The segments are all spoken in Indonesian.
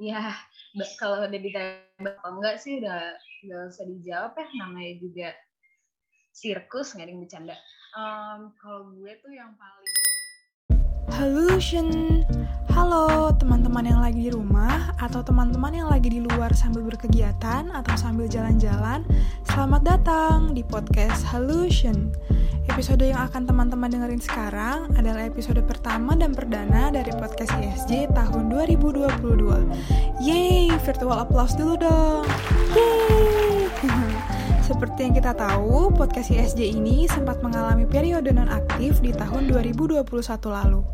ya kalau udah ditembak apa enggak sih udah nggak usah dijawab ya namanya juga sirkus nggak ada yang bercanda. Um, kalau gue tuh yang paling Hallusion Halo teman-teman yang lagi di rumah atau teman-teman yang lagi di luar sambil berkegiatan atau sambil jalan-jalan Selamat datang di podcast Hallusion Episode yang akan teman-teman dengerin sekarang adalah episode pertama dan perdana dari podcast ISJ tahun 2022 Yeay, virtual applause dulu dong. Yeay Seperti yang kita tahu, podcast ISJ ini sempat mengalami periode non-aktif di tahun 2021 lalu.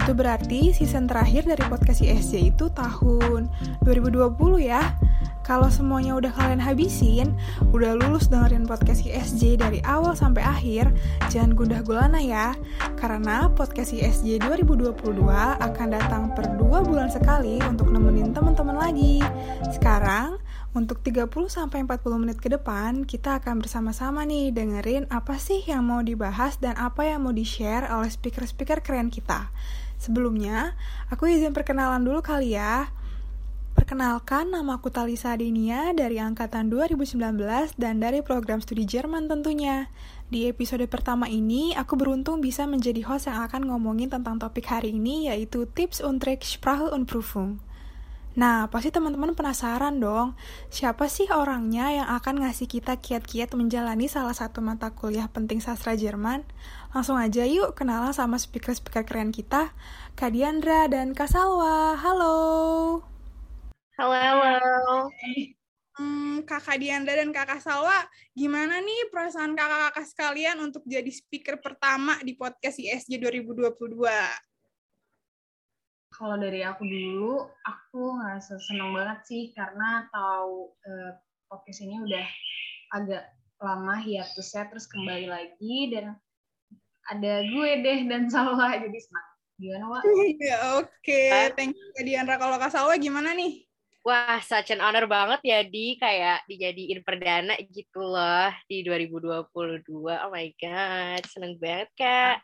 Itu berarti season terakhir dari podcast ISJ itu tahun 2020 ya. Kalau semuanya udah kalian habisin, udah lulus dengerin podcast ISJ dari awal sampai akhir, jangan gundah gulana ya. Karena podcast ISJ 2022 akan datang per dua bulan sekali untuk nemenin teman-teman lagi. Sekarang, untuk 30-40 menit ke depan, kita akan bersama-sama nih dengerin apa sih yang mau dibahas dan apa yang mau di-share oleh speaker-speaker keren kita. Sebelumnya, aku izin perkenalan dulu kali ya. Perkenalkan, nama aku Talisa Adenia dari Angkatan 2019 dan dari program studi Jerman tentunya. Di episode pertama ini, aku beruntung bisa menjadi host yang akan ngomongin tentang topik hari ini yaitu Tips Tricks Sprache und Prüfung. Nah, pasti teman-teman penasaran dong, siapa sih orangnya yang akan ngasih kita kiat-kiat menjalani salah satu mata kuliah penting sastra Jerman? Langsung aja yuk kenalan sama speaker-speaker keren kita, Kak Diandra dan Kak Salwa. Halo! Halo, halo. Hmm, kakak Diandra dan kakak Salwa, gimana nih perasaan kakak-kakak sekalian untuk jadi speaker pertama di podcast ISJ 2022? Kalau dari aku dulu aku ngerasa seneng banget sih karena tahu eh, podcast ini udah agak lama hiatusnya terus kembali lagi dan ada gue deh dan Salwa jadi senang gimana Wak? Ya oke, okay. thank you Diandra. Kalau Kak Salwa gimana nih? Wah, such an honor banget ya di kayak dijadiin perdana gitu loh di 2022. Oh my god, seneng banget Kak.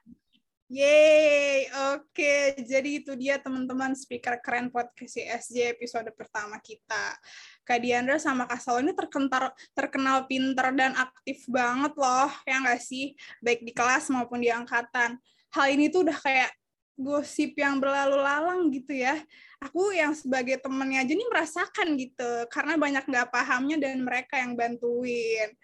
Yeay, oke. Okay. Jadi itu dia teman-teman speaker keren podcast CSJ episode pertama kita. Kak Diandra sama Kak Salo ini terkenal, terkenal pinter dan aktif banget loh, ya nggak sih? Baik di kelas maupun di angkatan. Hal ini tuh udah kayak gosip yang berlalu lalang gitu ya. Aku yang sebagai temennya aja nih merasakan gitu, karena banyak nggak pahamnya dan mereka yang bantuin.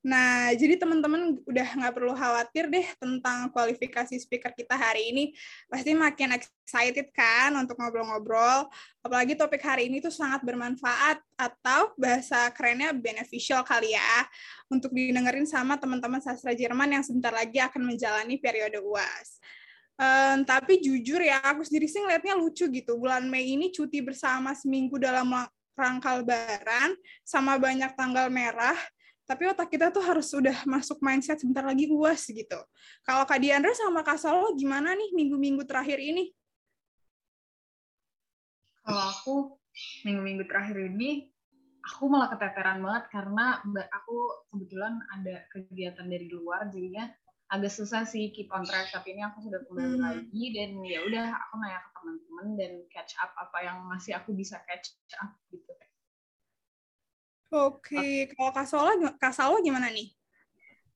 Nah, jadi teman-teman udah nggak perlu khawatir deh tentang kualifikasi speaker kita hari ini. Pasti makin excited kan untuk ngobrol-ngobrol. Apalagi topik hari ini tuh sangat bermanfaat atau bahasa kerennya beneficial kali ya untuk didengerin sama teman-teman sastra Jerman yang sebentar lagi akan menjalani periode UAS. Um, tapi jujur ya, aku sendiri sih ngeliatnya lucu gitu. Bulan Mei ini cuti bersama seminggu dalam rangka lebaran, sama banyak tanggal merah, tapi otak kita tuh harus udah masuk mindset sebentar lagi uas gitu. Kalau Kak Diandra sama Kak Salo gimana nih minggu-minggu terakhir ini? Kalau aku minggu-minggu terakhir ini aku malah keteteran banget karena aku kebetulan ada kegiatan dari luar jadinya agak susah sih keep on track tapi ini aku sudah kembali hmm. lagi dan ya udah aku nanya ke teman-teman dan catch up apa yang masih aku bisa catch up gitu Oke, kalau Salwa, Kak Salwa gimana nih?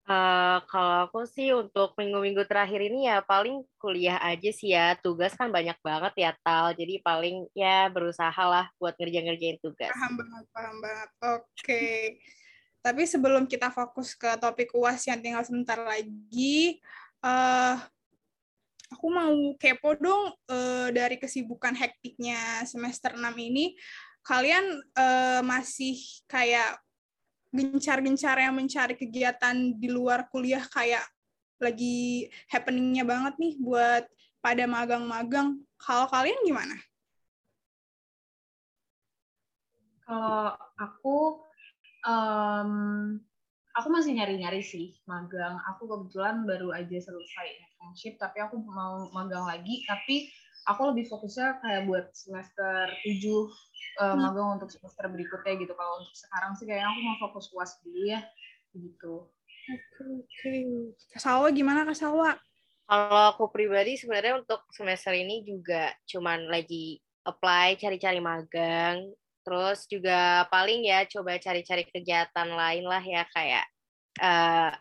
Uh, kalau aku sih untuk minggu-minggu terakhir ini ya paling kuliah aja sih ya. Tugas kan banyak banget ya Tal. Jadi paling ya berusaha lah buat ngerjain-ngerjain tugas. Paham banget, paham banget. Oke. Okay. Tapi sebelum kita fokus ke topik UAS yang tinggal sebentar lagi, uh, aku mau kepo dong uh, dari kesibukan hektiknya semester 6 ini kalian uh, masih kayak gencar-gencar yang mencari kegiatan di luar kuliah kayak lagi happeningnya banget nih buat pada magang-magang. Kalau kalian gimana? Kalau aku, um, aku masih nyari-nyari sih magang. Aku kebetulan baru aja selesai internship, tapi aku mau magang lagi. Tapi aku lebih fokusnya kayak buat semester 7 uh, hmm. magang untuk semester berikutnya gitu. Kalau untuk sekarang sih kayaknya aku mau fokus UAS dulu ya gitu. Oke, okay, okay. Salwa gimana Kak Salwa? Kalau aku pribadi sebenarnya untuk semester ini juga cuman lagi apply cari-cari magang terus juga paling ya coba cari-cari kegiatan lain lah ya kayak uh,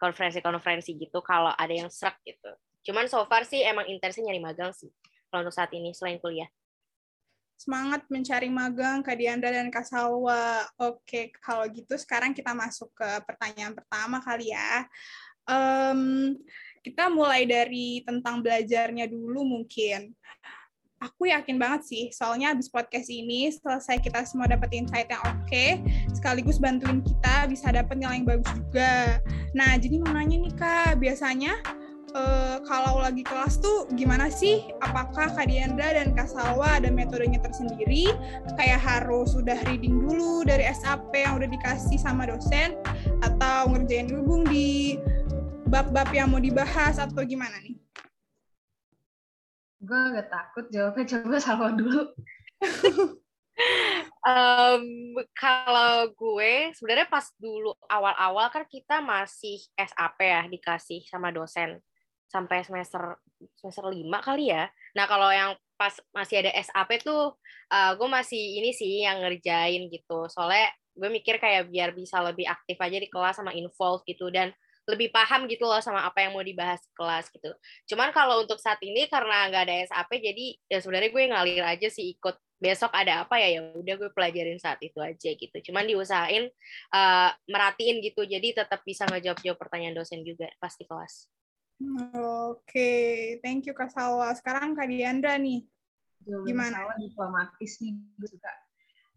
konferensi-konferensi gitu kalau ada yang serak gitu cuman so far sih emang intensnya nyari magang sih kalau untuk saat ini selain kuliah semangat mencari magang Kak Diandra dan Kak Salwa. Oke, kalau gitu sekarang kita masuk ke pertanyaan pertama kali ya. Um, kita mulai dari tentang belajarnya dulu mungkin. Aku yakin banget sih, soalnya habis podcast ini, selesai kita semua dapat insight yang oke, okay, sekaligus bantuin kita bisa dapat nilai yang bagus juga. Nah, jadi mau nanya nih Kak, biasanya uh, kalau lagi kelas tuh gimana sih? Apakah Kak Diandra dan Kak Salwa ada metodenya tersendiri? Kayak harus udah reading dulu dari SAP yang udah dikasih sama dosen? Atau ngerjain hubung di bab-bab yang mau dibahas atau gimana nih? Gue agak takut jawabnya, coba Salwa dulu. um, kalau gue sebenarnya pas dulu awal-awal kan kita masih SAP ya dikasih sama dosen sampai semester semester lima kali ya. Nah kalau yang pas masih ada SAP tuh uh, gue masih ini sih yang ngerjain gitu. Soalnya gue mikir kayak biar bisa lebih aktif aja di kelas sama involve gitu dan lebih paham gitu loh sama apa yang mau dibahas di kelas gitu. Cuman kalau untuk saat ini karena nggak ada SAP jadi ya sebenarnya gue ngalir aja sih ikut besok ada apa ya ya udah gue pelajarin saat itu aja gitu. Cuman diusahain uh, merhatiin gitu jadi tetap bisa ngejawab jawab pertanyaan dosen juga pasti kelas. Oke, thank you Kak Salwa. Sekarang Kak Diandra nih. Gimana? Salwa diplomatis nih, gue suka.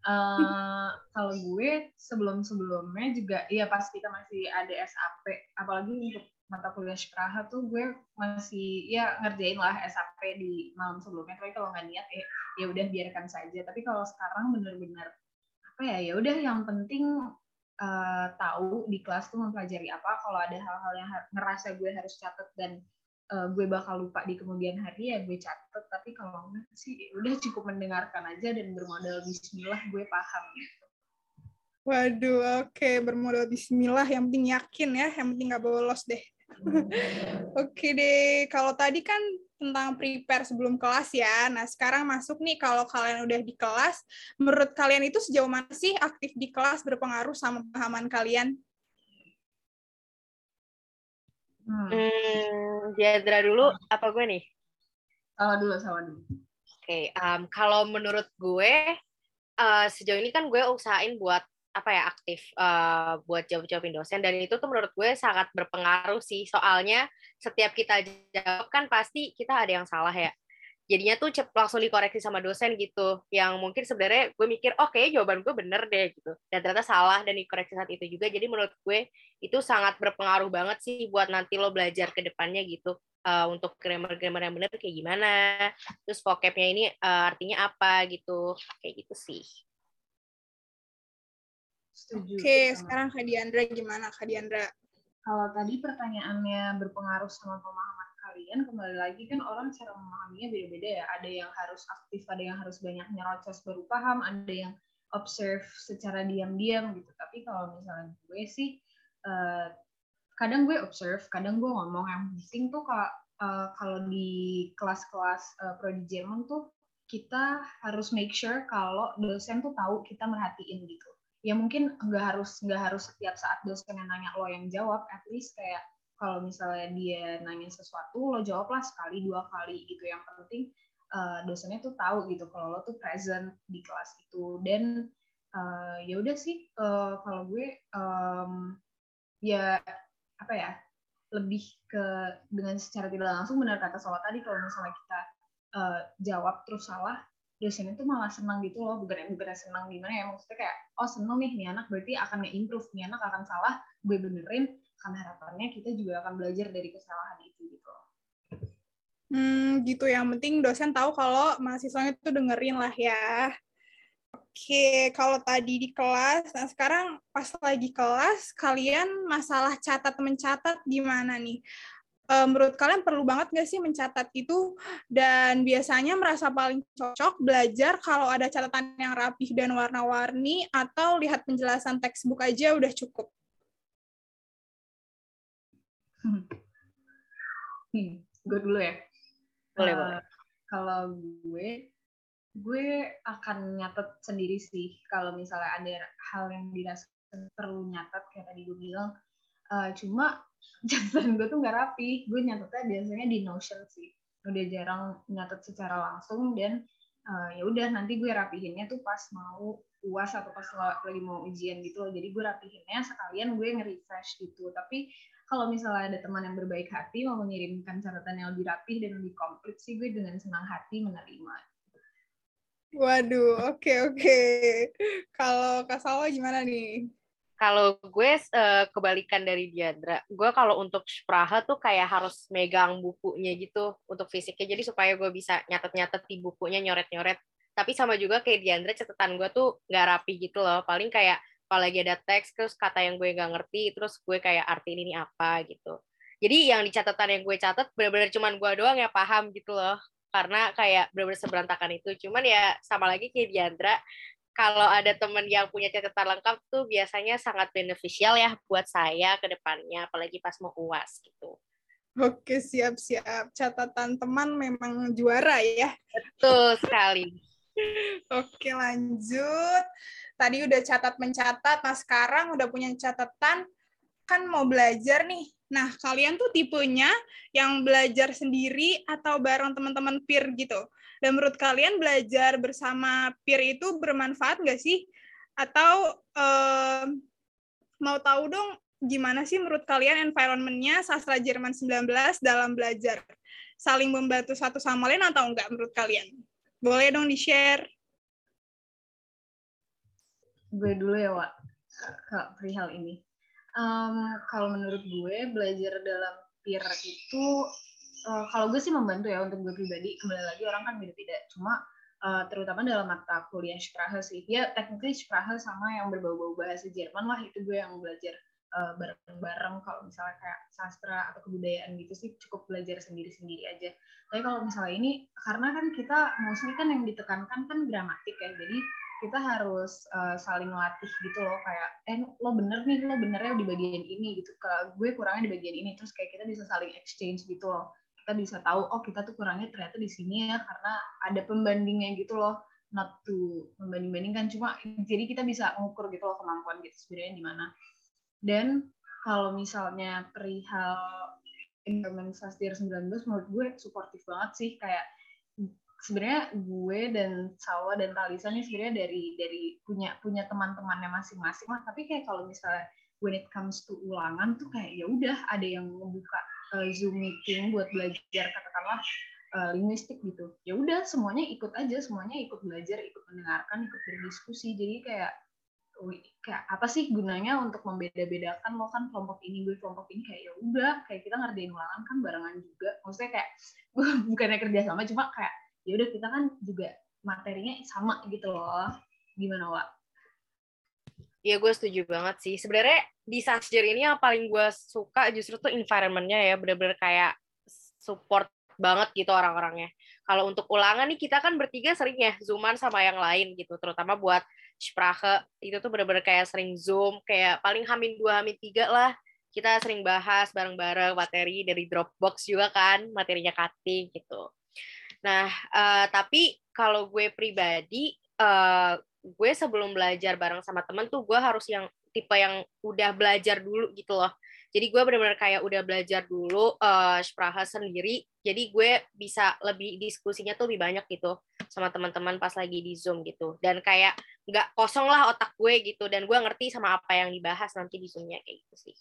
Uh, kalau gue sebelum-sebelumnya juga, iya pas kita masih ada SAP, apalagi untuk mata kuliah Sykraha tuh gue masih ya ngerjain lah SAP di malam sebelumnya. Tapi kalau nggak niat ya ya udah biarkan saja. Tapi kalau sekarang bener-bener apa ya ya udah yang penting uh, tahu di kelas tuh mempelajari apa kalau ada hal-hal yang ngerasa gue harus catat dan uh, gue bakal lupa di kemudian hari ya gue catat tapi kalau enggak sih ya udah cukup mendengarkan aja dan bermodal Bismillah gue paham gitu. Waduh, oke okay. bermodal Bismillah yang penting yakin ya, yang penting nggak bolos deh. Hmm. oke okay deh, kalau tadi kan tentang prepare sebelum kelas ya. Nah, sekarang masuk nih kalau kalian udah di kelas, menurut kalian itu sejauh mana sih aktif di kelas berpengaruh sama pemahaman kalian? Hmm, hmm Jadra dulu, apa gue nih? Salah dulu, salah dulu. Oke, okay, um, kalau menurut gue, uh, sejauh ini kan gue usahain buat apa ya aktif uh, buat jawab-jawabin dosen dan itu tuh menurut gue sangat berpengaruh sih. Soalnya setiap kita jawab kan pasti kita ada yang salah ya. Jadinya tuh cep langsung dikoreksi sama dosen gitu. Yang mungkin sebenarnya gue mikir oke okay, jawaban gue bener deh gitu. Dan ternyata salah dan dikoreksi saat itu juga. Jadi menurut gue itu sangat berpengaruh banget sih buat nanti lo belajar ke depannya gitu. Uh, untuk grammar-grammar yang bener kayak gimana terus vocabnya ini uh, artinya apa gitu. Kayak gitu sih Setuju. Oke, okay, sekarang Kak Diandra gimana Kak Diandra? Kalau tadi pertanyaannya berpengaruh sama pemahaman kalian, kembali lagi kan orang cara memahaminya beda-beda ya. Ada yang harus aktif, ada yang harus banyak nyerocos baru paham, ada yang observe secara diam-diam gitu. Tapi kalau misalnya gue sih, uh, kadang gue observe, kadang gue ngomong. Yang penting tuh kalau uh, kalau di kelas-kelas uh, prodi Jerman tuh kita harus make sure kalau dosen tuh tahu kita merhatiin gitu ya mungkin nggak harus nggak harus setiap saat dosen yang nanya lo yang jawab at least kayak kalau misalnya dia nanya sesuatu lo jawablah sekali dua kali gitu. Yang penting uh, dosennya tuh tahu gitu kalau lo tuh present di kelas itu. Dan uh, ya udah sih uh, kalau gue um, ya apa ya lebih ke dengan secara tidak langsung benar kata soal tadi kalau misalnya kita uh, jawab terus salah dosen itu malah senang gitu loh bukan bukan senang gimana ya maksudnya kayak oh seneng nih nih anak berarti akan nge-improve nih anak akan salah gue benerin kan harapannya kita juga akan belajar dari kesalahan itu gitu hmm gitu yang penting dosen tahu kalau mahasiswanya itu dengerin lah ya. Oke, kalau tadi di kelas, nah sekarang pas lagi kelas, kalian masalah catat mencatat gimana nih? Uh, menurut kalian perlu banget nggak sih mencatat itu dan biasanya merasa paling cocok belajar kalau ada catatan yang rapih dan warna-warni atau lihat penjelasan textbook aja udah cukup? Hmm. Hmm, gue dulu ya. Boleh, uh, boleh. Kalau gue, gue akan nyatet sendiri sih kalau misalnya ada hal yang dirasa perlu nyatet kayak tadi gue bilang uh, cuma catatan gue tuh nggak rapi gue nyatetnya biasanya di Notion sih udah jarang nyatet secara langsung dan uh, ya udah nanti gue rapihinnya tuh pas mau uas atau pas lagi mau ujian gitu loh jadi gue rapihinnya sekalian gue nge-refresh gitu tapi kalau misalnya ada teman yang berbaik hati mau mengirimkan catatan yang lebih rapi dan lebih komplit sih gue dengan senang hati menerima. Waduh, oke okay, oke. Okay. Kalau Kak Salwa gimana nih? Kalau gue uh, kebalikan dari Diandra, gue kalau untuk Spraha tuh kayak harus megang bukunya gitu untuk fisiknya, jadi supaya gue bisa nyatet-nyatet di bukunya, nyoret-nyoret. Tapi sama juga kayak Diandra, catatan gue tuh nggak rapi gitu loh. Paling kayak kalau lagi ada teks terus kata yang gue nggak ngerti terus gue kayak arti ini apa? gitu. Jadi yang di catatan yang gue catat benar-benar cuman gue doang yang paham gitu loh. Karena kayak benar-benar seberantakan itu. Cuman ya sama lagi kayak Diandra kalau ada teman yang punya catatan lengkap tuh biasanya sangat beneficial ya buat saya ke depannya apalagi pas mau uas gitu Oke, siap-siap. Catatan teman memang juara ya. Betul sekali. Oke, lanjut tadi udah catat mencatat, nah sekarang udah punya catatan, kan mau belajar nih. Nah, kalian tuh tipenya yang belajar sendiri atau bareng teman-teman peer gitu. Dan menurut kalian belajar bersama peer itu bermanfaat nggak sih? Atau eh, mau tahu dong gimana sih menurut kalian environment-nya sastra Jerman 19 dalam belajar? Saling membantu satu sama lain atau enggak menurut kalian? Boleh dong di-share gue dulu ya Wak ke perihal ini um, kalau menurut gue belajar dalam peer itu uh, kalau gue sih membantu ya untuk gue pribadi kembali lagi orang kan beda-beda. Cuma uh, terutama dalam mata kuliah Sprache sih ya technically Sprache sama yang berbau-bau bahasa Jerman lah itu gue yang belajar uh, bareng-bareng. Kalau misalnya kayak sastra atau kebudayaan gitu sih cukup belajar sendiri-sendiri aja. Tapi kalau misalnya ini karena kan kita mostly kan yang ditekankan kan gramatik ya jadi kita harus uh, saling latih gitu loh kayak eh lo bener nih lo benernya di bagian ini gitu. Ke gue kurangnya di bagian ini terus kayak kita bisa saling exchange gitu loh kita bisa tahu oh kita tuh kurangnya ternyata di sini ya karena ada pembandingnya gitu loh. Not to membanding-bandingkan cuma jadi kita bisa mengukur gitu loh kemampuan gitu sebenarnya di mana. Dan kalau misalnya perihal environment sastir 19 menurut gue suportif banget sih. Kayak sebenarnya gue dan Sawa dan Talisa nih sebenarnya dari dari punya punya teman-temannya masing-masing lah. Tapi kayak kalau misalnya when it comes to ulangan tuh kayak ya udah ada yang membuka zoom meeting buat belajar katakanlah uh, linguistik gitu. Ya udah semuanya ikut aja semuanya ikut belajar ikut mendengarkan ikut berdiskusi. Jadi kayak kayak apa sih gunanya untuk membeda-bedakan? Lo kan kelompok ini gue kelompok ini. Kayak ya udah kayak kita ngerjain ulangan kan barengan juga. Maksudnya kayak bukannya kerja sama cuma kayak ya udah kita kan juga materinya sama gitu loh. Gimana Wak? Iya gue setuju banget sih. Sebenarnya di Sasjer ini yang paling gue suka justru tuh environmentnya ya bener-bener kayak support banget gitu orang-orangnya. Kalau untuk ulangan nih kita kan bertiga sering ya zooman sama yang lain gitu, terutama buat Sprache itu tuh bener-bener kayak sering zoom, kayak paling hamin dua hamin tiga lah kita sering bahas bareng-bareng materi dari Dropbox juga kan materinya cutting gitu. Nah, uh, tapi kalau gue pribadi, uh, gue sebelum belajar bareng sama temen tuh gue harus yang tipe yang udah belajar dulu gitu loh. Jadi gue benar-benar kayak udah belajar dulu uh, sendiri. Jadi gue bisa lebih diskusinya tuh lebih banyak gitu sama teman-teman pas lagi di Zoom gitu. Dan kayak nggak kosong lah otak gue gitu. Dan gue ngerti sama apa yang dibahas nanti di Zoomnya kayak gitu sih.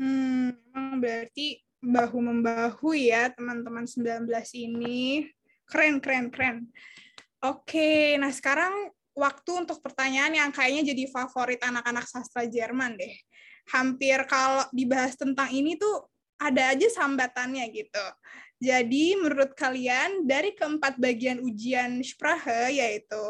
Hmm, berarti bahu membahu ya teman-teman 19 ini. Keren, keren, keren. Oke, nah sekarang waktu untuk pertanyaan yang kayaknya jadi favorit anak-anak sastra Jerman deh. Hampir kalau dibahas tentang ini tuh ada aja sambatannya gitu. Jadi menurut kalian dari keempat bagian ujian Sprache yaitu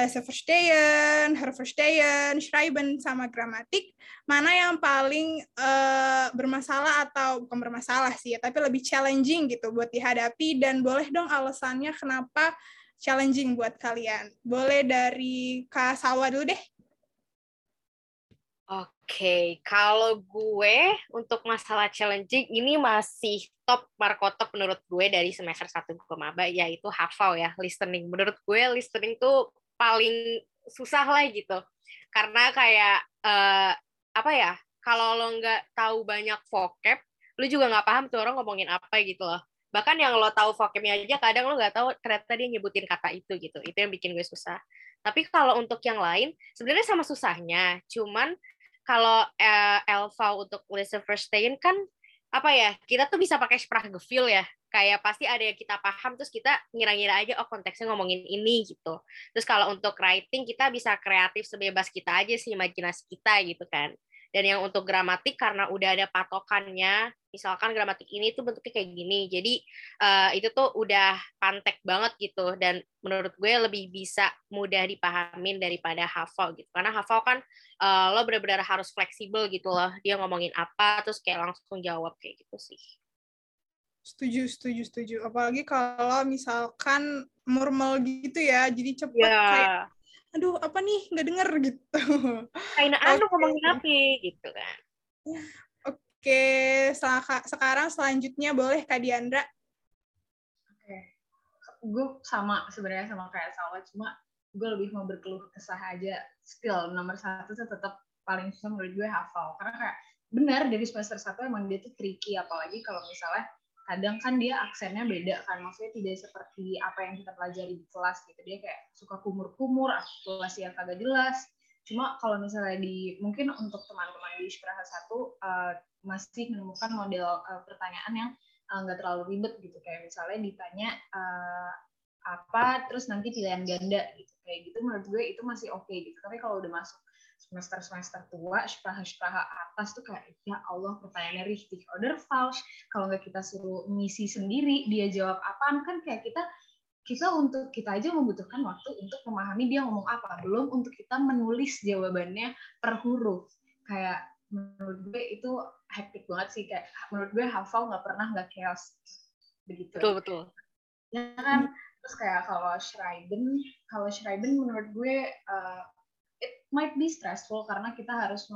Lese verstehen, verstehen, schreiben, sama gramatik, mana yang paling uh, bermasalah atau bukan bermasalah sih, ya, tapi lebih challenging gitu buat dihadapi dan boleh dong alasannya kenapa challenging buat kalian. Boleh dari Kak Sawa dulu deh. Oke, okay. kalau gue untuk masalah challenging ini masih top markotop menurut gue dari semester 1 gue maba yaitu hafal ya, listening. Menurut gue listening tuh paling susah lah gitu. Karena kayak uh, apa ya? Kalau lo nggak tahu banyak vocab, lo juga nggak paham tuh orang ngomongin apa gitu loh. Bahkan yang lo tahu vocabnya aja kadang lo nggak tahu ternyata dia nyebutin kata itu gitu. Itu yang bikin gue susah. Tapi kalau untuk yang lain sebenarnya sama susahnya, cuman kalau uh, Elva untuk listen first Stein kan apa ya kita tuh bisa pakai Sprachgefühl ya kayak pasti ada yang kita paham terus kita ngira-ngira aja oh konteksnya ngomongin ini gitu terus kalau untuk writing kita bisa kreatif sebebas kita aja sih imajinasi kita gitu kan dan yang untuk gramatik karena udah ada patokannya misalkan gramatik ini tuh bentuknya kayak gini jadi uh, itu tuh udah pantek banget gitu. Dan menurut gue lebih bisa mudah dipahamin daripada hafal gitu. Karena hafal kan uh, lo benar-benar harus fleksibel gitu loh. Dia ngomongin apa terus kayak langsung jawab kayak gitu sih. Setuju setuju setuju. Apalagi kalau misalkan normal gitu ya jadi cepet yeah. kayak aduh apa nih? Nggak denger gitu. Kayak okay. anu ngomongin apa gitu kan. Oke. Sekarang selanjutnya boleh kak Diandra? Oke. Okay. gue sama sebenarnya sama kayak Salwa cuma gue lebih mau berkeluh kesah aja. Still nomor satu tuh tetap paling susah menurut gue hafal. Karena kayak benar dari semester satu emang dia tuh tricky apalagi kalau misalnya kadang kan dia aksennya beda kan maksudnya tidak seperti apa yang kita pelajari di kelas gitu. Dia kayak suka kumur-kumur artikulasi yang kagak jelas. Cuma kalau misalnya di mungkin untuk teman-teman di Spraha satu uh, masih menemukan model uh, pertanyaan yang eh, nggak uh, terlalu ribet gitu. Kayak misalnya ditanya uh, apa terus nanti pilihan ganda gitu. Kayak gitu menurut gue itu masih oke okay, gitu. Tapi kalau udah masuk semester-semester tua, spraha-spraha atas tuh kayak, ya Allah pertanyaannya richtig oder falsch. Kalau nggak kita suruh misi sendiri, dia jawab apaan, kan kayak kita kita untuk kita aja membutuhkan waktu untuk memahami dia ngomong apa, belum untuk kita menulis jawabannya per huruf. Kayak menurut gue itu hektik banget sih kayak menurut gue hafal nggak pernah nggak chaos begitu. Betul betul. Ya kan terus kayak kalau Schreiben kalau Schreiben menurut gue uh, might be stressful karena kita harus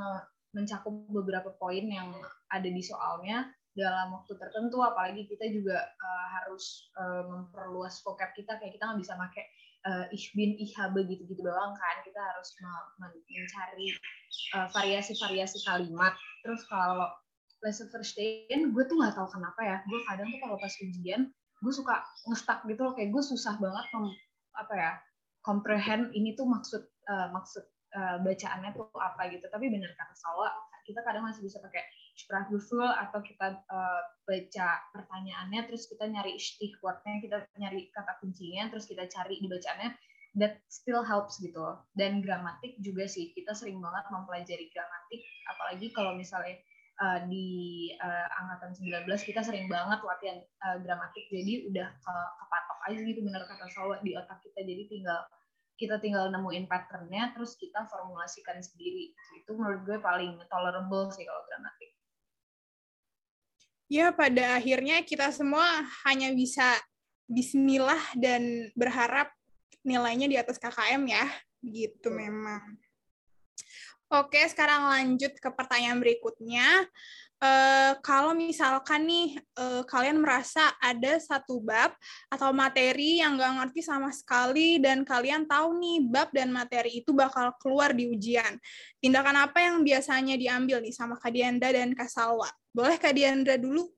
mencakup beberapa poin yang ada di soalnya dalam waktu tertentu. Apalagi kita juga uh, harus uh, memperluas vocab kita kayak kita nggak bisa pakai uh, ich bin ich gitu-gitu doang kan. Kita harus mencari variasi-variasi uh, kalimat. Terus kalau lesson first verstehen gue tuh nggak tahu kenapa ya. Gue kadang tuh kalau pas ujian gue suka ngestak gitu loh. Kayak gue susah banget mem, apa ya comprehend ini tuh maksud uh, maksud uh, bacaannya tuh apa gitu. Tapi bener kata Sawa kita kadang masih bisa pakai Sprachgefühl atau kita uh, baca pertanyaannya terus kita nyari stichwortnya kita nyari kata kuncinya terus kita cari di bacaannya. That still helps gitu. Dan gramatik juga sih kita sering banget mempelajari gramatik. Apalagi kalau misalnya uh, di uh, angkatan 19 kita sering banget latihan uh, gramatik. Jadi udah ke, kepatok aja gitu bener kata Sawa di otak kita. Jadi tinggal kita tinggal nemuin patternnya terus kita formulasikan sendiri. Itu menurut gue paling tolerable sih kalau gramatik ya pada akhirnya kita semua hanya bisa Bismillah dan berharap nilainya di atas KKM ya. Gitu memang. Oke, sekarang lanjut ke pertanyaan berikutnya. Uh, kalau misalkan nih uh, kalian merasa ada satu bab atau materi yang nggak ngerti sama sekali dan kalian tahu nih bab dan materi itu bakal keluar di ujian. Tindakan apa yang biasanya diambil nih sama Kak Diandra dan Kak Salwa? Boleh Kak Diandra dulu?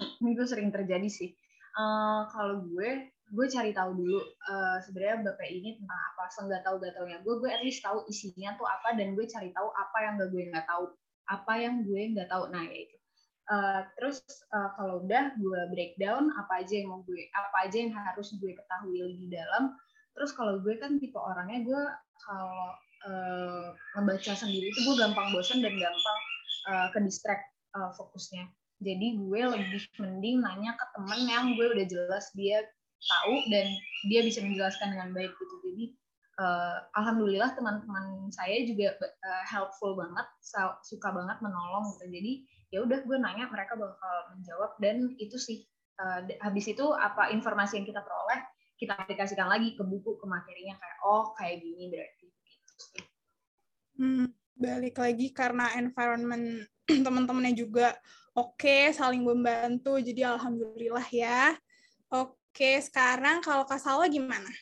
Ini gue sering terjadi sih. Uh, kalau gue gue cari tahu dulu uh, sebenarnya bapak ini tentang apa seenggak tahu gak taunya gue gue at least tahu isinya tuh apa dan gue cari tahu apa yang gak gue nggak tahu apa yang gue nggak tahu. Nah ya itu. Uh, terus uh, kalau udah gue breakdown apa aja yang mau gue apa aja yang harus gue ketahui lebih dalam. Terus kalau gue kan tipe orangnya gue kalau uh, membaca sendiri itu gue gampang bosan dan gampang uh, ke distract uh, fokusnya. Jadi gue lebih mending nanya ke temen yang gue udah jelas dia tahu dan dia bisa menjelaskan dengan baik gitu. Jadi uh, alhamdulillah teman-teman saya juga uh, helpful banget suka banget menolong gitu jadi ya udah gue nanya mereka bakal menjawab dan itu sih uh, habis itu apa informasi yang kita peroleh kita aplikasikan lagi ke buku ke materinya kayak oh kayak gini berarti gitu sih. Hmm, balik lagi karena environment teman-temannya juga oke, okay, saling membantu. Jadi alhamdulillah ya. Oke, sekarang kalau Kak Salwa gimana?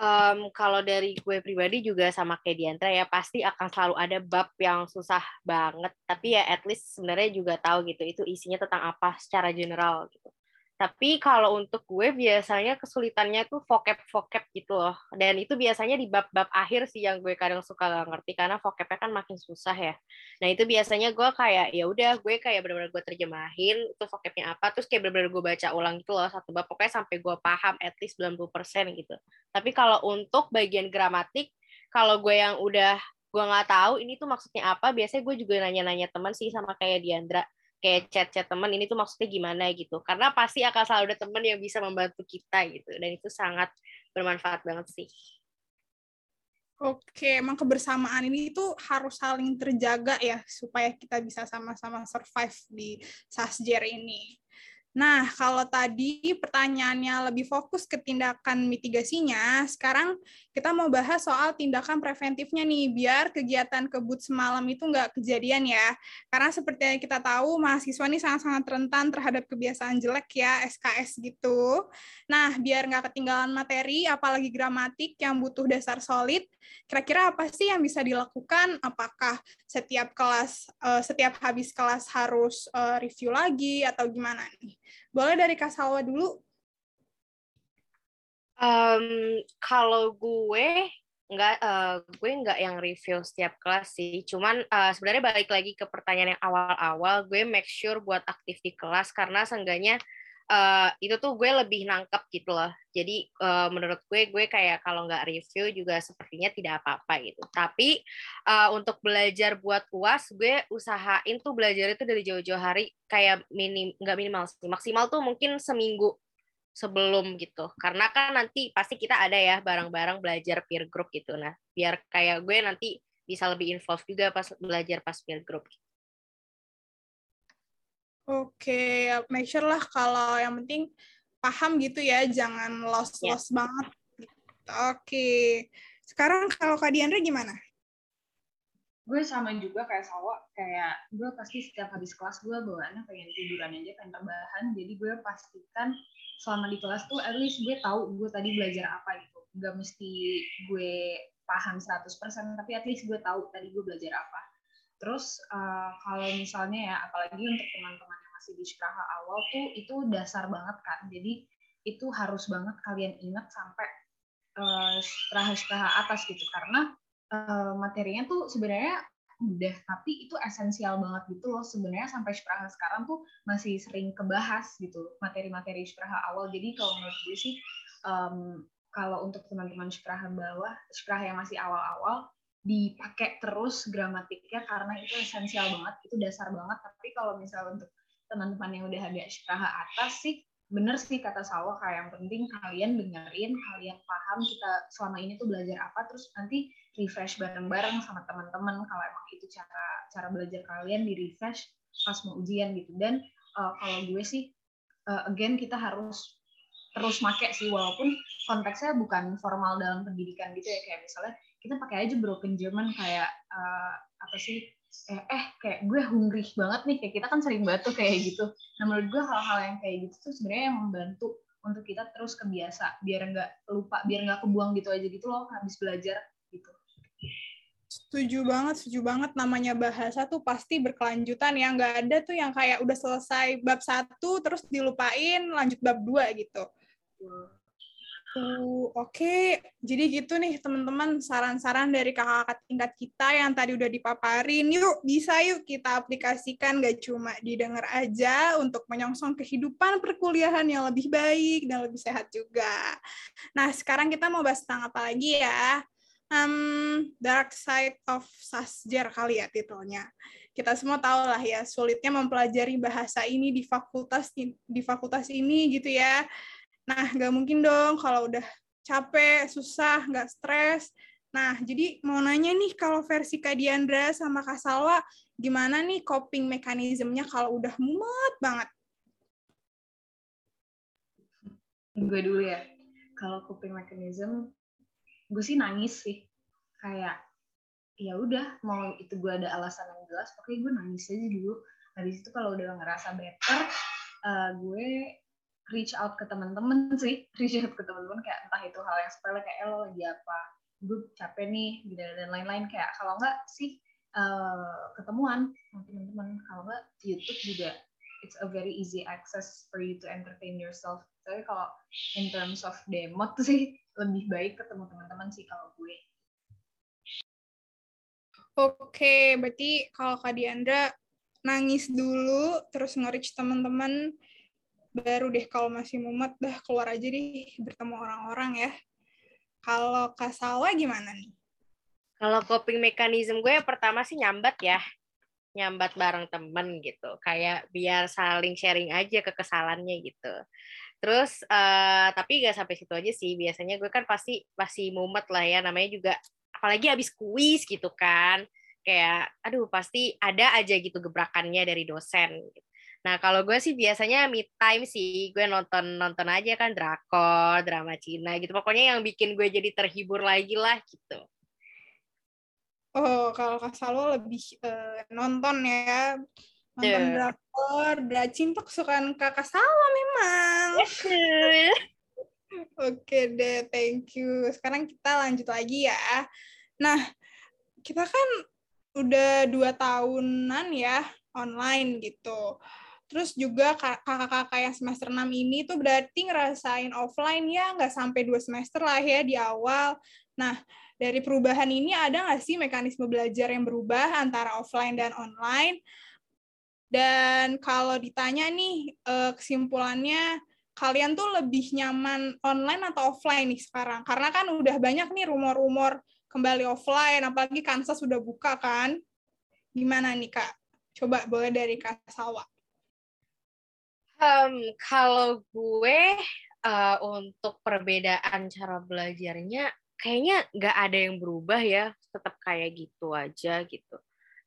Um, kalau dari gue pribadi juga sama kayak Diantra ya pasti akan selalu ada bab yang susah banget. Tapi ya at least sebenarnya juga tahu gitu itu isinya tentang apa secara general gitu tapi kalau untuk gue biasanya kesulitannya tuh vocab-vocab gitu loh. Dan itu biasanya di bab-bab akhir sih yang gue kadang suka gak ngerti karena vocabnya kan makin susah ya. Nah itu biasanya gue kayak ya udah gue kayak benar-benar gue terjemahin itu vocabnya apa terus kayak benar-benar gue baca ulang gitu loh satu bab pokoknya sampai gue paham at least 90% gitu. Tapi kalau untuk bagian gramatik kalau gue yang udah gue nggak tahu ini tuh maksudnya apa biasanya gue juga nanya-nanya teman sih sama kayak Diandra kayak chat-chat teman ini tuh maksudnya gimana gitu karena pasti akan selalu ada teman yang bisa membantu kita gitu dan itu sangat bermanfaat banget sih Oke, emang kebersamaan ini tuh harus saling terjaga ya supaya kita bisa sama-sama survive di Sasjer ini. Nah, kalau tadi pertanyaannya lebih fokus ke tindakan mitigasinya, sekarang kita mau bahas soal tindakan preventifnya nih, biar kegiatan kebut semalam itu nggak kejadian ya. Karena seperti yang kita tahu, mahasiswa ini sangat-sangat rentan terhadap kebiasaan jelek ya, SKS gitu. Nah, biar nggak ketinggalan materi, apalagi gramatik yang butuh dasar solid, kira-kira apa sih yang bisa dilakukan? Apakah setiap kelas, eh, setiap habis kelas harus eh, review lagi, atau gimana nih? Boleh dari Kak Salwa dulu? Um, kalau gue nggak uh, gue nggak yang review setiap kelas sih cuman uh, sebenarnya balik lagi ke pertanyaan yang awal-awal gue make sure buat aktif di kelas karena seenggaknya uh, itu tuh gue lebih nangkep gitu loh. Jadi uh, menurut gue gue kayak kalau nggak review juga sepertinya tidak apa-apa gitu. Tapi uh, untuk belajar buat uas gue usahain tuh belajar itu dari jauh-jauh hari. Kayak minim nggak minimal sih. Maksimal tuh mungkin seminggu sebelum gitu. Karena kan nanti pasti kita ada ya bareng-bareng belajar peer group gitu. Nah biar kayak gue nanti bisa lebih involved juga pas belajar pas peer group Oke, make sure lah kalau yang penting paham gitu ya, jangan lost-lost yeah. banget. Oke, sekarang kalau Kak Diandra gimana? Gue sama juga kayak Sawa, kayak gue pasti setiap habis kelas gue bawaannya pengen tiduran aja, pengen tambahan. Jadi gue pastikan selama di kelas tuh at least gue tahu gue tadi belajar apa gitu gak mesti gue paham 100% tapi at least gue tahu tadi gue belajar apa terus uh, kalau misalnya ya apalagi untuk teman-teman yang masih di sekolah awal tuh itu dasar banget kan jadi itu harus banget kalian ingat sampai uh, setelah atas gitu. Karena uh, materinya tuh sebenarnya udah tapi itu esensial banget gitu loh. Sebenarnya sampai Spraha sekarang tuh masih sering kebahas gitu materi-materi Spraha awal. Jadi kalau menurut gue sih um, kalau untuk teman-teman Spraha bawah Spraha yang masih awal-awal dipakai terus gramatiknya karena itu esensial banget itu dasar banget. Tapi kalau misalnya untuk teman-teman yang udah agak Spraha atas sih bener sih kata Salwa kayak yang penting kalian dengerin kalian paham kita selama ini tuh belajar apa terus nanti refresh bareng-bareng sama teman-teman kalau emang itu cara cara belajar kalian di refresh pas mau ujian gitu. Dan uh, kalau gue sih uh, again kita harus terus make sih walaupun konteksnya bukan formal dalam pendidikan gitu ya kayak misalnya kita pakai aja broken German kayak uh, apa sih eh, eh kayak gue hungry banget nih kayak kita kan sering batu kayak gitu nah menurut gue hal-hal yang kayak gitu tuh sebenarnya yang membantu untuk kita terus kebiasa biar nggak lupa biar nggak kebuang gitu aja gitu loh habis belajar gitu Setuju banget, setuju banget. Namanya bahasa tuh pasti berkelanjutan ya. Nggak ada tuh yang kayak udah selesai bab satu, terus dilupain, lanjut bab dua gitu. Uh, Oke, okay. jadi gitu nih teman-teman saran-saran dari kakak-kakak tingkat kita yang tadi udah dipaparin. Yuk, bisa yuk kita aplikasikan gak cuma didengar aja untuk menyongsong kehidupan perkuliahan yang lebih baik dan lebih sehat juga. Nah, sekarang kita mau bahas tentang apa lagi ya? um, Dark Side of Sasjer kali ya titelnya. Kita semua tahu lah ya sulitnya mempelajari bahasa ini di fakultas di fakultas ini gitu ya. Nah, nggak mungkin dong kalau udah capek, susah, nggak stres. Nah, jadi mau nanya nih kalau versi Kak Diandra sama Kak Salwa, gimana nih coping mekanismenya kalau udah mumet banget? Gue dulu ya. Kalau coping mechanism gue sih nangis sih kayak ya udah mau itu gue ada alasan yang jelas oke gue nangis aja dulu habis itu kalau udah ngerasa better uh, gue reach out ke teman-teman sih reach out ke teman-teman kayak entah itu hal yang sepele kayak eh, lo lagi apa? Gue capek nih gitu dan lain-lain. Kayak kalau enggak sih uh, ketemuan sama teman-teman. Kalau enggak YouTube juga it's a very easy access for you to entertain yourself. Tapi kalau in terms of demot sih lebih baik ketemu teman-teman sih kalau gue. Oke, berarti kalau Kak Diandra nangis dulu, terus nge-reach teman-teman, baru deh kalau masih mumet, dah keluar aja deh bertemu orang-orang ya. Kalau Kak Salwa gimana nih? Kalau coping mechanism gue yang pertama sih nyambat ya. Nyambat bareng temen gitu. Kayak biar saling sharing aja ke kesalahannya gitu. Terus, uh, tapi gak sampai situ aja sih. Biasanya gue kan pasti masih mumet lah ya. Namanya juga apalagi habis kuis gitu kan kayak aduh pasti ada aja gitu gebrakannya dari dosen nah kalau gue sih biasanya mid time sih gue nonton nonton aja kan drakor drama Cina gitu pokoknya yang bikin gue jadi terhibur lagi lah gitu oh kalau kak Salo lebih uh, nonton ya nonton yeah. drakor tuh kesukaan kakak Salwa memang Oke deh, thank you. Sekarang kita lanjut lagi ya. Nah, kita kan udah dua tahunan ya online gitu. Terus juga kakak-kakak yang semester 6 ini tuh berarti ngerasain offline ya nggak sampai dua semester lah ya di awal. Nah, dari perubahan ini ada nggak sih mekanisme belajar yang berubah antara offline dan online? Dan kalau ditanya nih eh, kesimpulannya kalian tuh lebih nyaman online atau offline nih sekarang? Karena kan udah banyak nih rumor-rumor kembali offline, apalagi Kansas sudah buka kan. Gimana nih Kak? Coba boleh dari Kak Sawa. Um, kalau gue uh, untuk perbedaan cara belajarnya, kayaknya nggak ada yang berubah ya, tetap kayak gitu aja gitu.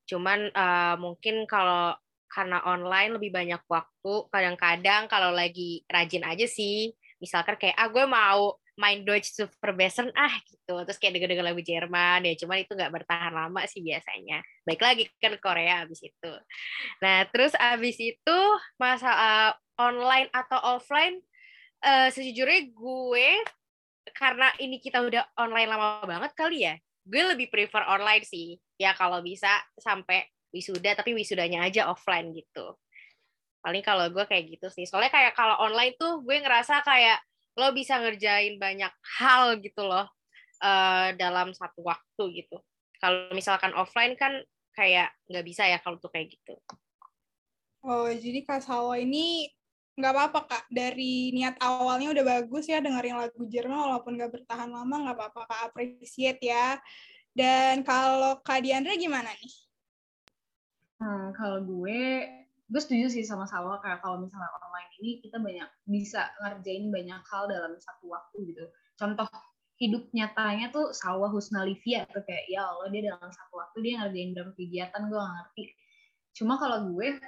Cuman uh, mungkin kalau karena online lebih banyak waktu kadang-kadang kalau lagi rajin aja sih. Misalkan kayak ah gue mau main Deutsch Superbesen ah gitu. Terus kayak denger-denger lagu Jerman ya cuman itu nggak bertahan lama sih biasanya. Baik lagi kan Korea abis itu. Nah terus abis itu masa uh, online atau offline uh, sejujurnya gue karena ini kita udah online lama banget kali ya gue lebih prefer online sih. Ya kalau bisa sampai wisuda tapi wisudanya aja offline gitu. Paling kalau gue kayak gitu sih. Soalnya kayak kalau online tuh gue ngerasa kayak lo bisa ngerjain banyak hal gitu loh uh, dalam satu waktu gitu. Kalau misalkan offline kan kayak nggak bisa ya kalau tuh kayak gitu. Oh jadi kak Sawa ini nggak apa-apa kak. Dari niat awalnya udah bagus ya dengerin lagu Jerman walaupun nggak bertahan lama nggak apa-apa kak. Appreciate ya. Dan kalau kak Diandra gimana nih? Hmm, kalau gue, gue setuju sih sama Salwa kayak kalau misalnya online ini kita banyak bisa ngerjain banyak hal dalam satu waktu gitu. Contoh hidup nyatanya tuh Salwa Husnalivia tuh kayak ya Allah dia dalam satu waktu dia ngerjain dalam kegiatan gue gak ngerti. Cuma kalau gue,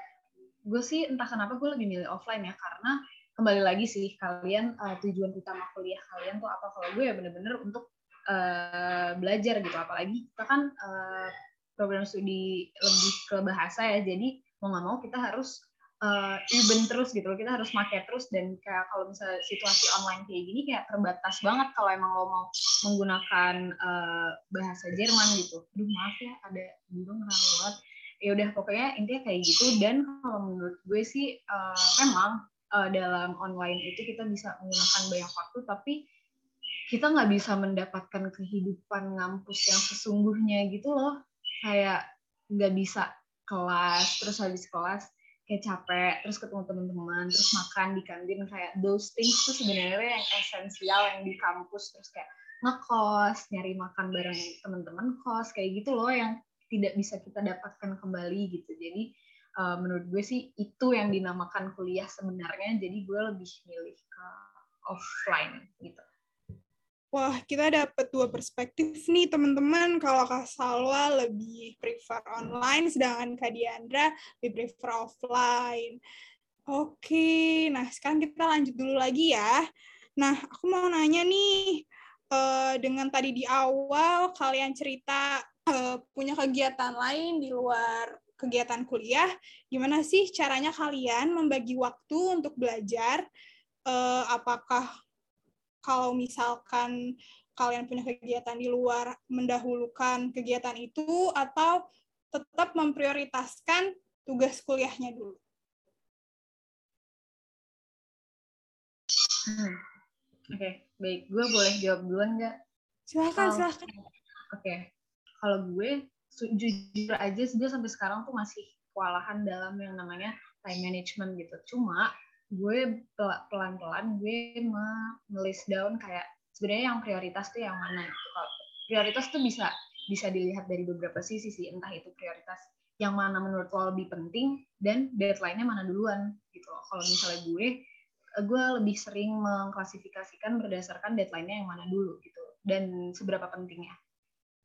gue sih entah kenapa gue lebih milih offline ya karena kembali lagi sih kalian uh, tujuan utama kuliah kalian tuh apa? Kalau gue ya bener-bener untuk uh, belajar gitu. Apalagi kita kan uh, program studi lebih ke bahasa ya jadi mau nggak mau kita harus uh, even terus gitu loh. Kita harus pakai terus dan kayak kalau misalnya situasi online kayak gini kayak terbatas banget kalau emang lo mau menggunakan uh, bahasa Jerman gitu. Aduh maaf ya ada burung banget ya udah pokoknya intinya kayak gitu. Dan kalau menurut gue sih uh, memang uh, dalam online itu kita bisa menggunakan banyak waktu tapi kita nggak bisa mendapatkan kehidupan ngampus yang sesungguhnya gitu loh. Kayak nggak bisa kelas terus habis kelas kayak capek terus ketemu teman-teman terus makan di kantin. Kayak those things tuh sebenarnya yang esensial yang di kampus. Terus kayak ngekos nyari makan bareng teman-teman kos kayak gitu loh yang tidak bisa kita dapatkan kembali gitu jadi uh, menurut gue sih itu yang dinamakan kuliah sebenarnya jadi gue lebih milih ke offline gitu Wah, kita dapat dua perspektif nih teman-teman. Kalau Kak Salwa lebih prefer online, sedangkan Kak Diandra lebih prefer offline. Oke, nah sekarang kita lanjut dulu lagi ya. Nah, aku mau nanya nih, eh, dengan tadi di awal kalian cerita uh, punya kegiatan lain di luar kegiatan kuliah, gimana sih caranya kalian membagi waktu untuk belajar? Uh, apakah kalau misalkan kalian punya kegiatan di luar mendahulukan kegiatan itu atau tetap memprioritaskan tugas kuliahnya dulu? Hmm. Oke, okay, baik. Gue boleh jawab duluan nggak? Silahkan, oh, silahkan. Oke, okay. Kalau gue jujur aja sebenarnya sampai sekarang tuh masih kewalahan dalam yang namanya time management gitu. Cuma gue pelan-pelan gue menulis down kayak sebenarnya yang prioritas tuh yang mana gitu. Prioritas tuh bisa bisa dilihat dari beberapa sisi sih, entah itu prioritas yang mana menurut lo lebih penting dan deadline-nya mana duluan gitu. Kalau misalnya gue gue lebih sering mengklasifikasikan berdasarkan deadline-nya yang mana dulu gitu dan seberapa pentingnya.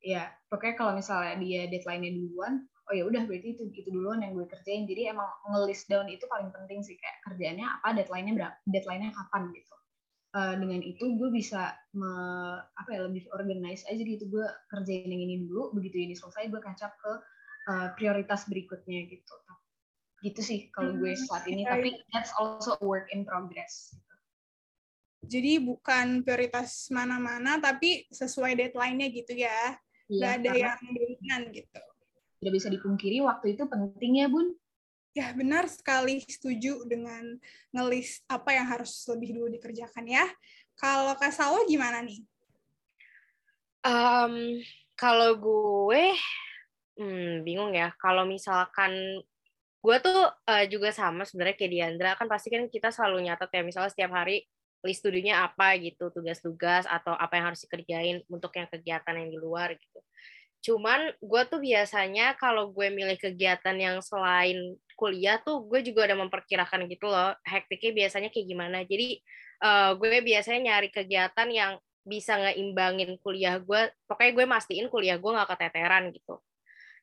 Ya, pokoknya kalau misalnya dia deadline-nya duluan, oh ya udah berarti itu itu duluan yang gue kerjain. Jadi emang nge-list down itu paling penting sih kayak kerjaannya apa, deadline-nya berapa, deadline-nya kapan gitu. Uh, dengan itu gue bisa me, apa ya lebih organize aja gitu. Gue kerjain yang ini dulu begitu ini selesai gue kacap ke uh, prioritas berikutnya gitu. Gitu sih kalau gue hmm, saat ini tapi that's also a work in progress gitu. jadi bukan prioritas mana-mana tapi sesuai deadline-nya gitu ya iya, nggak ada yang dominan gitu tidak bisa dipungkiri waktu itu penting ya bun Ya, benar sekali setuju dengan ngelis apa yang harus lebih dulu dikerjakan ya. Kalau Kak Salwa gimana nih? Um, kalau gue hmm, bingung ya. Kalau misalkan gue tuh uh, juga sama sebenarnya kayak Diandra kan pasti kan kita selalu nyatet ya misalnya setiap hari list studinya apa gitu tugas-tugas atau apa yang harus dikerjain untuk yang kegiatan yang di luar gitu Cuman gue tuh biasanya kalau gue milih kegiatan yang selain kuliah tuh gue juga udah memperkirakan gitu loh hektiknya biasanya kayak gimana. Jadi uh, gue biasanya nyari kegiatan yang bisa ngeimbangin kuliah gue. Pokoknya gue mastiin kuliah gue gak keteteran gitu.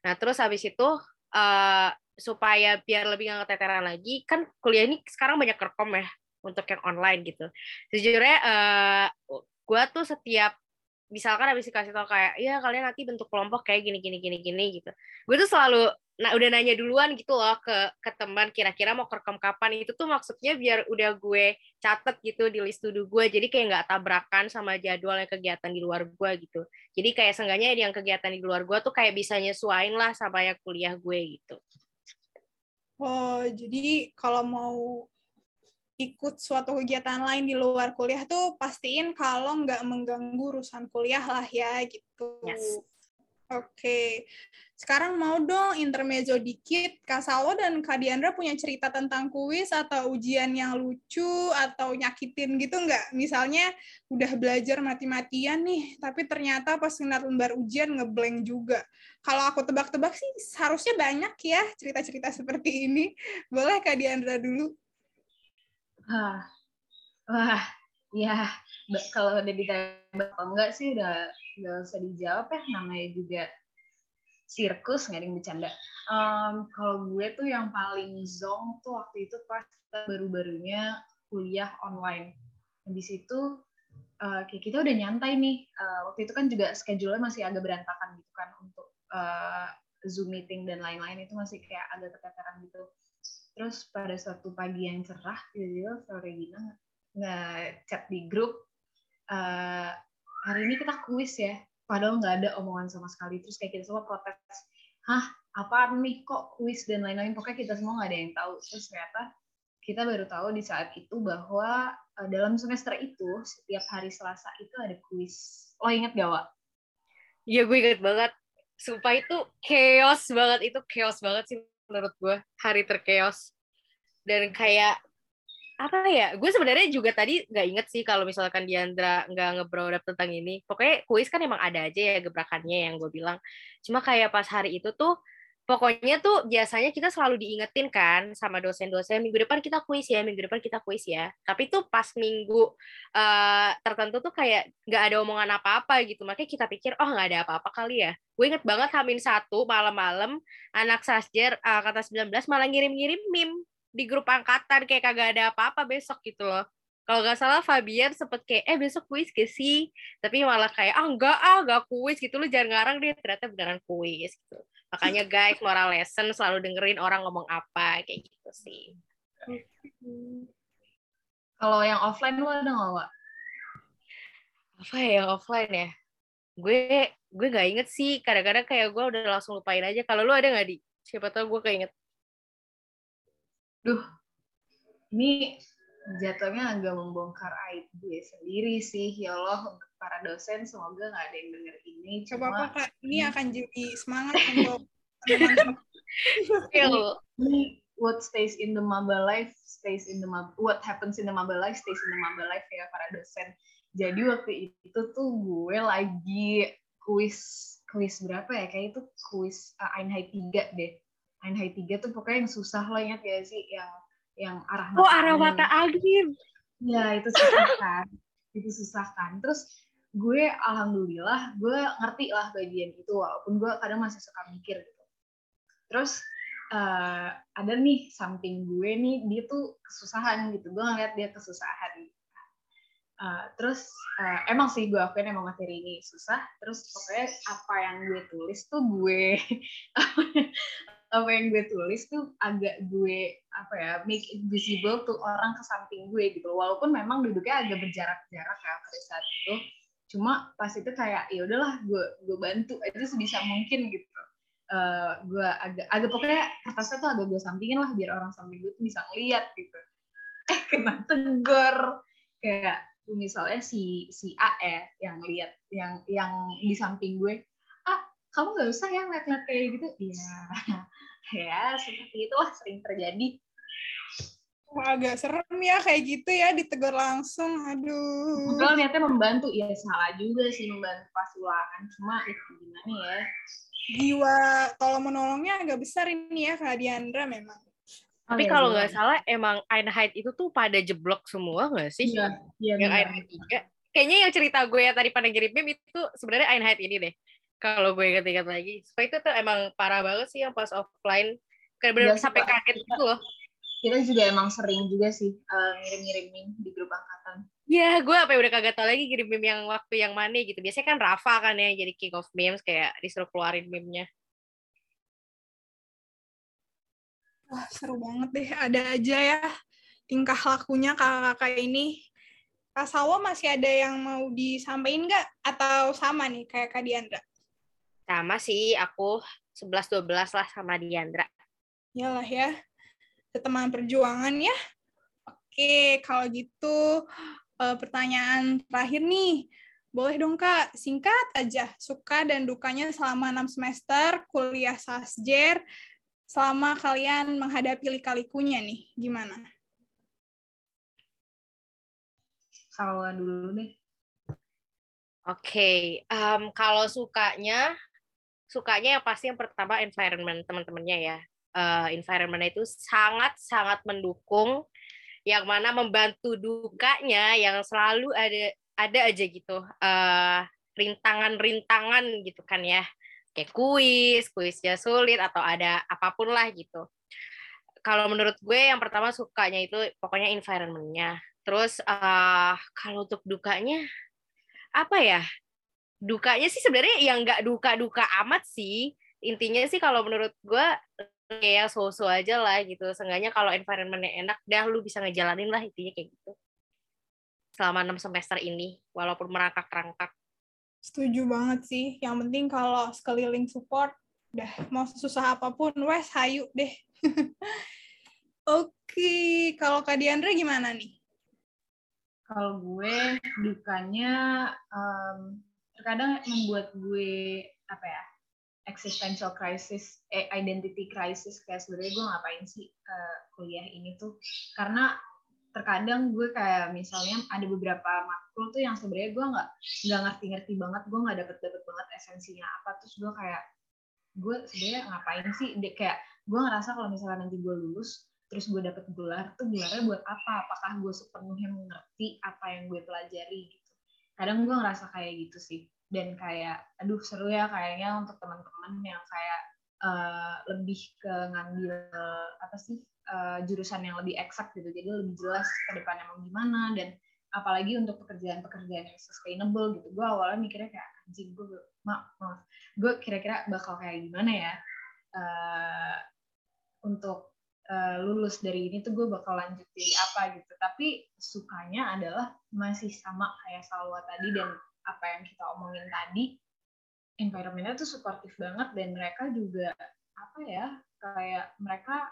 Nah terus habis itu uh, supaya biar lebih gak keteteran lagi, kan kuliah ini sekarang banyak rekom ya untuk yang online gitu. Sejujurnya uh, gue tuh setiap misalkan habis dikasih tau kayak ya kalian nanti bentuk kelompok kayak gini gini gini gini gitu. Gue tuh selalu nah udah nanya duluan gitu loh ke ke teman kira-kira mau kerekam kapan. Itu tuh maksudnya biar udah gue catet gitu di list to gue jadi kayak nggak tabrakan sama jadwal yang kegiatan di luar gue gitu. Jadi kayak seenggaknya yang kegiatan di luar gue tuh kayak bisa nyesuain lah sama yang kuliah gue gitu. Oh jadi kalau mau ikut suatu kegiatan lain di luar kuliah tuh pastiin kalau nggak mengganggu urusan kuliah lah ya gitu. Yes. Oke, okay. sekarang mau dong intermezzo dikit. Kak Salwa dan Kak Diandra punya cerita tentang kuis atau ujian yang lucu atau nyakitin gitu nggak? Misalnya udah belajar mati-matian nih, tapi ternyata pas ngeliat lembar ujian ngeblank juga. Kalau aku tebak-tebak sih harusnya banyak ya cerita-cerita seperti ini. Boleh Kak Diandra dulu? Wah, wah, ya kalau udah ditembak atau enggak sih udah nggak usah dijawab ya namanya juga sirkus nggak ada yang bercanda. Um, kalau gue tuh yang paling zong tuh waktu itu pas baru-barunya kuliah online. Di situ uh, kayak kita udah nyantai nih. Uh, waktu itu kan juga schedule-nya masih agak berantakan gitu kan untuk uh, Zoom meeting dan lain-lain itu masih kayak agak keteteran gitu terus pada suatu pagi yang cerah tiba-tiba sore Regina nge-chat di grup uh, hari ini kita kuis ya. Padahal nggak ada omongan sama sekali. Terus kayak kita semua protes hah apa nih? Kok kuis dan lain-lain? Pokoknya kita semua nggak ada yang tahu. Terus ternyata kita baru tahu di saat itu bahwa uh, dalam semester itu setiap hari Selasa itu ada kuis. Lo inget gak Wak? Iya gue inget banget. Sumpah itu chaos banget. Itu chaos banget sih menurut gue hari terkeos. Dan kayak apa ya gue sebenarnya juga tadi nggak inget sih kalau misalkan Diandra nggak ngebrodap tentang ini. Pokoknya kuis kan emang ada aja ya gebrakannya yang gue bilang. Cuma kayak pas hari itu tuh pokoknya tuh biasanya kita selalu diingetin kan sama dosen-dosen minggu depan kita kuis ya minggu depan kita kuis ya. Tapi tuh pas minggu uh, tertentu tuh kayak nggak ada omongan apa-apa gitu. Makanya kita pikir oh nggak ada apa-apa kali ya. Gue inget banget Hamin satu malam-malam anak sasjer uh, kata 19 malah ngirim-ngirim meme di grup angkatan kayak kagak ada apa-apa besok gitu loh. Kalau nggak salah Fabian sempet kayak eh besok kuis gak sih? Tapi malah kayak ah enggak ah enggak kuis gitu. Lu jangan ngarang deh ternyata beneran kuis gitu makanya guys moral lesson selalu dengerin orang ngomong apa kayak gitu sih. Kalau yang offline lu ada nggak Wak? apa ya yang offline ya? Gue gue nggak inget sih. Kadang-kadang kayak gue udah langsung lupain aja. Kalau lu ada nggak di? Siapa tau gue keinget. Duh. Ini jatuhnya agak membongkar aib gue sendiri sih. Ya Allah untuk para dosen semoga nggak ada yang denger ini. Coba apa kak. Ini akan jadi semangat untuk teman-teman. Ini what stays in the maba life stays in the maba, what happens in the maba life stays in the maba life ya para dosen. Jadi waktu itu tuh gue lagi kuis kuis berapa ya? Kayak itu kuis uh, Einheit 3 deh. Einheit 3 tuh pokoknya yang susah loh ingat ya sih? Yang yang arah mata oh arah mata angin ya itu susah kan. Itu susah kan. Terus gue alhamdulillah gue ngerti lah bagian itu walaupun gue kadang masih suka mikir gitu. Terus uh, ada nih samping gue nih dia tuh kesusahan gitu. Gue ngeliat dia kesusahan. Uh, terus uh, emang sih gue akuin emang materi ini susah. Terus pokoknya apa yang gue tulis tuh gue apa yang gue tulis tuh agak gue apa ya make it visible tuh orang ke samping gue gitu. Walaupun memang duduknya agak berjarak-jarak ya pada saat itu. Cuma pas itu kayak ya udahlah gue gue bantu aja sebisa mungkin gitu. Uh, gue agak agak pokoknya kertasnya tuh agak gue sampingin lah biar orang samping gue tuh bisa ngeliat gitu. Eh kena tegur. Kayak misalnya si si A ya yang lihat yang yang di samping gue kamu nggak usah ya ngeliat-ngeliat kayak gitu iya ya seperti itu lah sering terjadi Wah, agak serem ya kayak gitu ya ditegur langsung. Aduh. Padahal niatnya membantu. Ya salah juga sih membantu pas ulangan. Cuma itu gimana ya. Jiwa tolong menolongnya agak besar ini ya Kak Diandra memang. Tapi oh, kalau nggak salah emang Einheit itu tuh pada jeblok semua nggak sih? Iya, iya. Yang Einheit juga. Kayaknya yang cerita gue ya tadi pada ngirim meme itu sebenarnya Einheit ini deh. Kalau gue ingat-ingat lagi. Supaya itu tuh emang parah banget sih yang pas offline. Kayak bener ya, sampai kaget gitu loh. Kita juga emang sering juga sih uh, ngirim-ngirim meme di grup angkatan. Ya, gue apa ya udah kagak tau lagi kirim meme yang waktu yang mana gitu. Biasanya kan Rafa kan ya jadi king of memes kayak disuruh keluarin meme-nya. Wah, seru banget deh. Ada aja ya tingkah lakunya kakak-kakak ini. Kak Sawo masih ada yang mau disampaikan nggak? Atau sama nih kayak Kak Diandra? Sama sih, aku 11-12 lah sama Diandra. Yalah ya, teman perjuangan ya. Oke, kalau gitu eh, pertanyaan terakhir nih. Boleh dong Kak, singkat aja. Suka dan dukanya selama 6 semester kuliah sasjer selama kalian menghadapi lika-likunya nih, gimana? Kalau dulu nih. Oke, okay. um, kalau sukanya, sukanya yang pasti yang pertama environment teman-temannya ya. Uh, environment itu sangat-sangat mendukung, yang mana membantu dukanya yang selalu ada ada aja gitu uh, rintangan-rintangan gitu kan ya kayak kuis, kuisnya sulit atau ada apa pun lah gitu. Kalau menurut gue yang pertama sukanya itu pokoknya environment-nya. Terus uh, kalau untuk dukanya apa ya? Dukanya sih sebenarnya yang nggak duka-duka amat sih. Intinya sih kalau menurut gue kayak so-so aja lah gitu. Seenggaknya kalau environment-nya enak, dah lu bisa ngejalanin lah intinya kayak gitu. Selama enam semester ini, walaupun merangkak-rangkak. Setuju banget sih. Yang penting kalau sekeliling support, udah mau susah apa pun, wes hayu deh. Oke, okay. kalau Kak Diandra gimana nih? Kalau gue dukanya um, terkadang membuat gue apa ya existential crisis, eh, identity crisis kayak sebenarnya gue ngapain sih uh, kuliah ini tuh. Karena terkadang gue kayak misalnya ada beberapa matkul tuh yang sebenarnya gue nggak nggak ngerti-ngerti banget gue nggak dapet dapet banget esensinya apa terus gue kayak gue sebenarnya ngapain sih Dek, kayak gue ngerasa kalau misalnya nanti gue lulus terus gue dapet gelar tuh gelarnya buat apa? Apakah gue sepenuhnya mengerti apa yang gue pelajari? gitu kadang gue ngerasa kayak gitu sih. Dan kayak aduh seru ya kayaknya untuk teman-teman yang kayak uh, lebih ke ngambil apa sih uh, jurusan yang lebih eksak gitu. Jadi lebih jelas ke depannya mau gimana dan apalagi untuk pekerjaan-pekerjaan yang sustainable gitu. Gue awalnya mikirnya kayak anjing gue maaf. Gue kira-kira bakal kayak gimana ya uh, untuk uh, lulus dari ini tuh gue bakal lanjut jadi apa gitu. Tapi sukanya adalah masih sama kayak Salwa tadi dan apa yang kita omongin tadi. Environmentnya tuh suportif banget dan mereka juga apa ya kayak mereka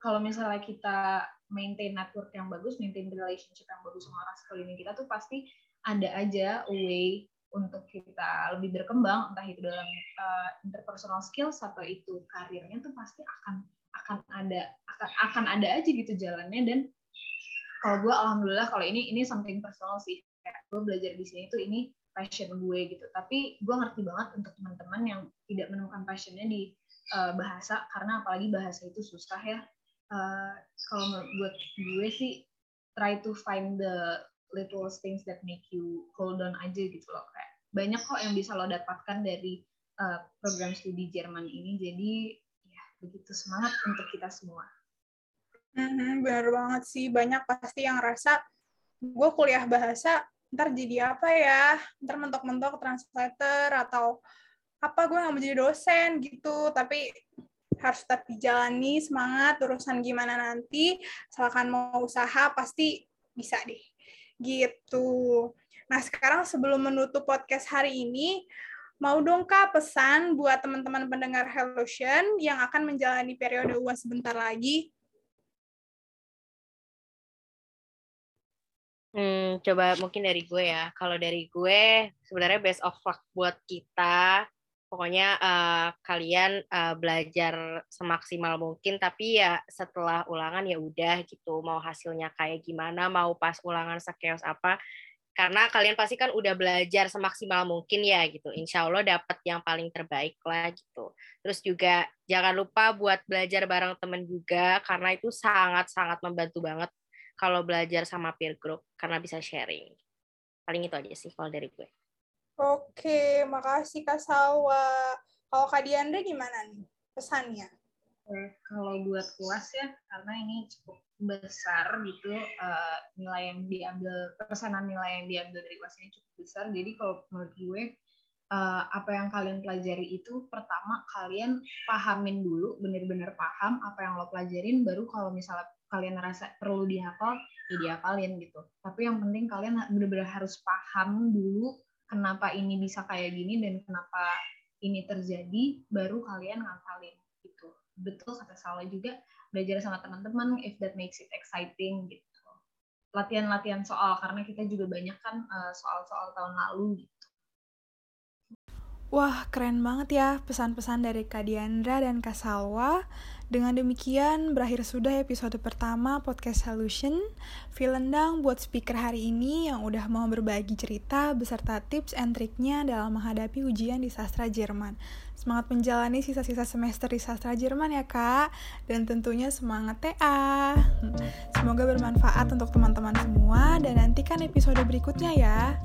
kalau misalnya kita maintain network yang bagus, maintain relationship yang bagus sama orang sekeliling kita tuh pasti ada aja way untuk kita lebih berkembang entah itu dalam uh, interpersonal skills atau itu karirnya tuh pasti akan akan ada akan akan ada aja gitu jalannya. Dan kalau gue alhamdulillah kalau ini ini something personal sih. Kayak gue belajar di sini tuh ini passion gue gitu. Tapi gue ngerti banget untuk teman-teman yang tidak menemukan passionnya di uh, bahasa. Karena apalagi bahasa itu susah ya. Uh, kalau buat gue sih try to find the little things that make you hold on aja gitu loh. Kayak banyak kok yang bisa lo dapatkan dari uh, program studi Jerman ini. Jadi begitu semangat untuk kita semua. Mm-hmm, benar banget sih. Banyak pasti yang rasa gue kuliah bahasa ntar jadi apa ya? Ntar mentok-mentok translator atau apa gue nggak mau jadi dosen gitu. Tapi harus tetap dijalani semangat urusan gimana nanti misalkan mau usaha pasti bisa deh. Gitu. Nah sekarang sebelum menutup podcast hari ini mau dong kak pesan buat teman-teman pendengar Hellotion yang akan menjalani periode uas sebentar lagi? Hmm, coba mungkin dari gue ya. Kalau dari gue, sebenarnya best of luck buat kita. Pokoknya uh, kalian uh, belajar semaksimal mungkin tapi ya setelah ulangan ya udah gitu. Mau hasilnya kayak gimana mau pas ulangan sekeos apa karena kalian pasti kan udah belajar semaksimal mungkin ya gitu insya Allah dapat yang paling terbaik lah gitu terus juga jangan lupa buat belajar bareng temen juga karena itu sangat sangat membantu banget kalau belajar sama peer group karena bisa sharing paling itu aja sih kalau dari gue Oke, makasih Kak Salwa. Kalau Kak Diandra gimana nih pesannya? Kalau buat kelas ya, karena ini cukup besar gitu uh, nilai yang diambil pesanan nilai yang diambil dari ini cukup besar. Jadi kalau menurut gue uh, apa yang kalian pelajari itu pertama kalian pahamin dulu, bener-bener paham apa yang lo pelajarin, baru kalau misalnya kalian ngerasa perlu dihafal, ya dihafalin gitu. Tapi yang penting kalian bener-bener harus paham dulu kenapa ini bisa kayak gini dan kenapa ini terjadi baru kalian ngafalin betul kata Salwa juga belajar sama teman-teman if that makes it exciting gitu latihan-latihan soal karena kita juga banyak kan eh, soal-soal tahun lalu gitu Wah, keren banget ya pesan-pesan dari Kak Diandra dan Kak Salwa. Dengan demikian, berakhir sudah episode pertama Podcast Solution. Vilendang buat speaker hari ini yang udah mau berbagi cerita beserta tips and triknya dalam menghadapi ujian di sastra Jerman. Semangat menjalani sisa-sisa semester di sastra Jerman ya kak, dan tentunya semangat TA. Semoga bermanfaat untuk teman-teman semua, dan nantikan episode berikutnya ya.